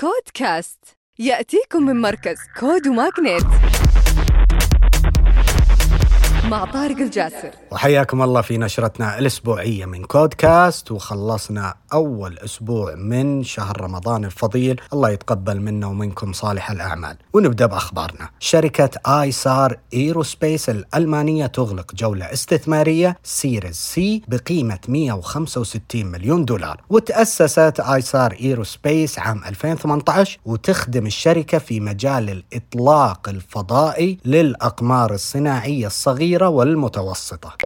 CodeCast يأتيكم من مركز CODE و MAGNiTT مع طارق الجاسر. وحياكم الله في نشرتنا الأسبوعية من CodeCast وخلصنا أول أسبوع من شهر رمضان الفضيل. الله يتقبل منا ومنكم صالح الأعمال. ونبدأ بأخبارنا. شركة Isar Aerospace الألمانية تغلق جولة استثمارية Series C بقيمة 165 مليون دولار. وتأسست Isar Aerospace عام 2018 وتخدم الشركة في مجال الإطلاق الفضائي للأقمار الصناعية الصغيرة والمتوسطة.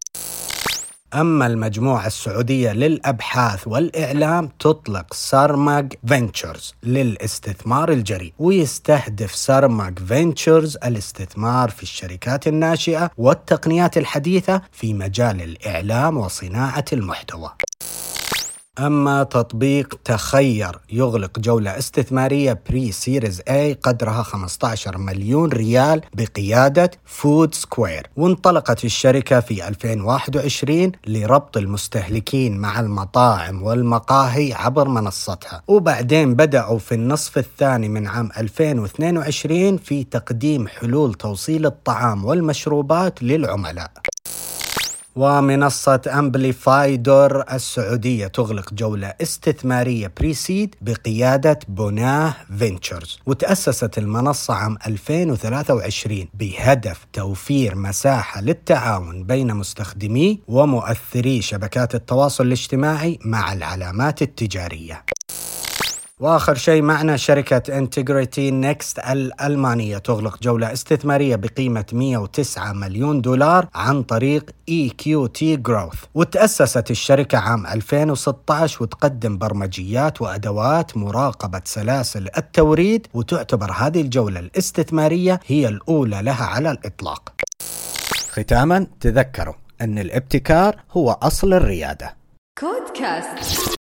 أما المجموعة السعودية للأبحاث والإعلام تطلق SRMG Ventures للاستثمار الجريء ويستهدف SRMG Ventures الاستثمار في الشركات الناشئة والتقنيات الحديثة في مجال الإعلام وصناعة المحتوى. أما تطبيق تخير يغلق جولة استثمارية Pre-Series A قدرها 15 مليون ريال بقيادة Food Square وانطلقت الشركة في 2021 لربط المستهلكين مع المطاعم والمقاهي عبر منصتها. وبعدين بدأوا في النصف الثاني من عام 2022 في تقديم حلول توصيل الطعام والمشروبات للعملاء. ومنصة أمبليفايدور السعودية تغلق جولة استثمارية Pre-Seed بقيادة بناة Ventures. وتأسست المنصة عام 2023 بهدف توفير مساحة للتعاون بين مستخدمي ومؤثري شبكات التواصل الاجتماعي مع العلامات التجارية. وآخر شيء معنا شركة IntegrityNext الألمانية تغلق جولة استثمارية بقيمة 109 مليون دولار عن طريق EQT Growth وتأسست الشركة عام 2016 وتقدم برمجيات وأدوات مراقبة سلاسل التوريد وتعتبر هذه الجولة الاستثمارية هي الأولى لها على الإطلاق. ختاما تذكروا أن الابتكار هو أصل الريادة. كود كاست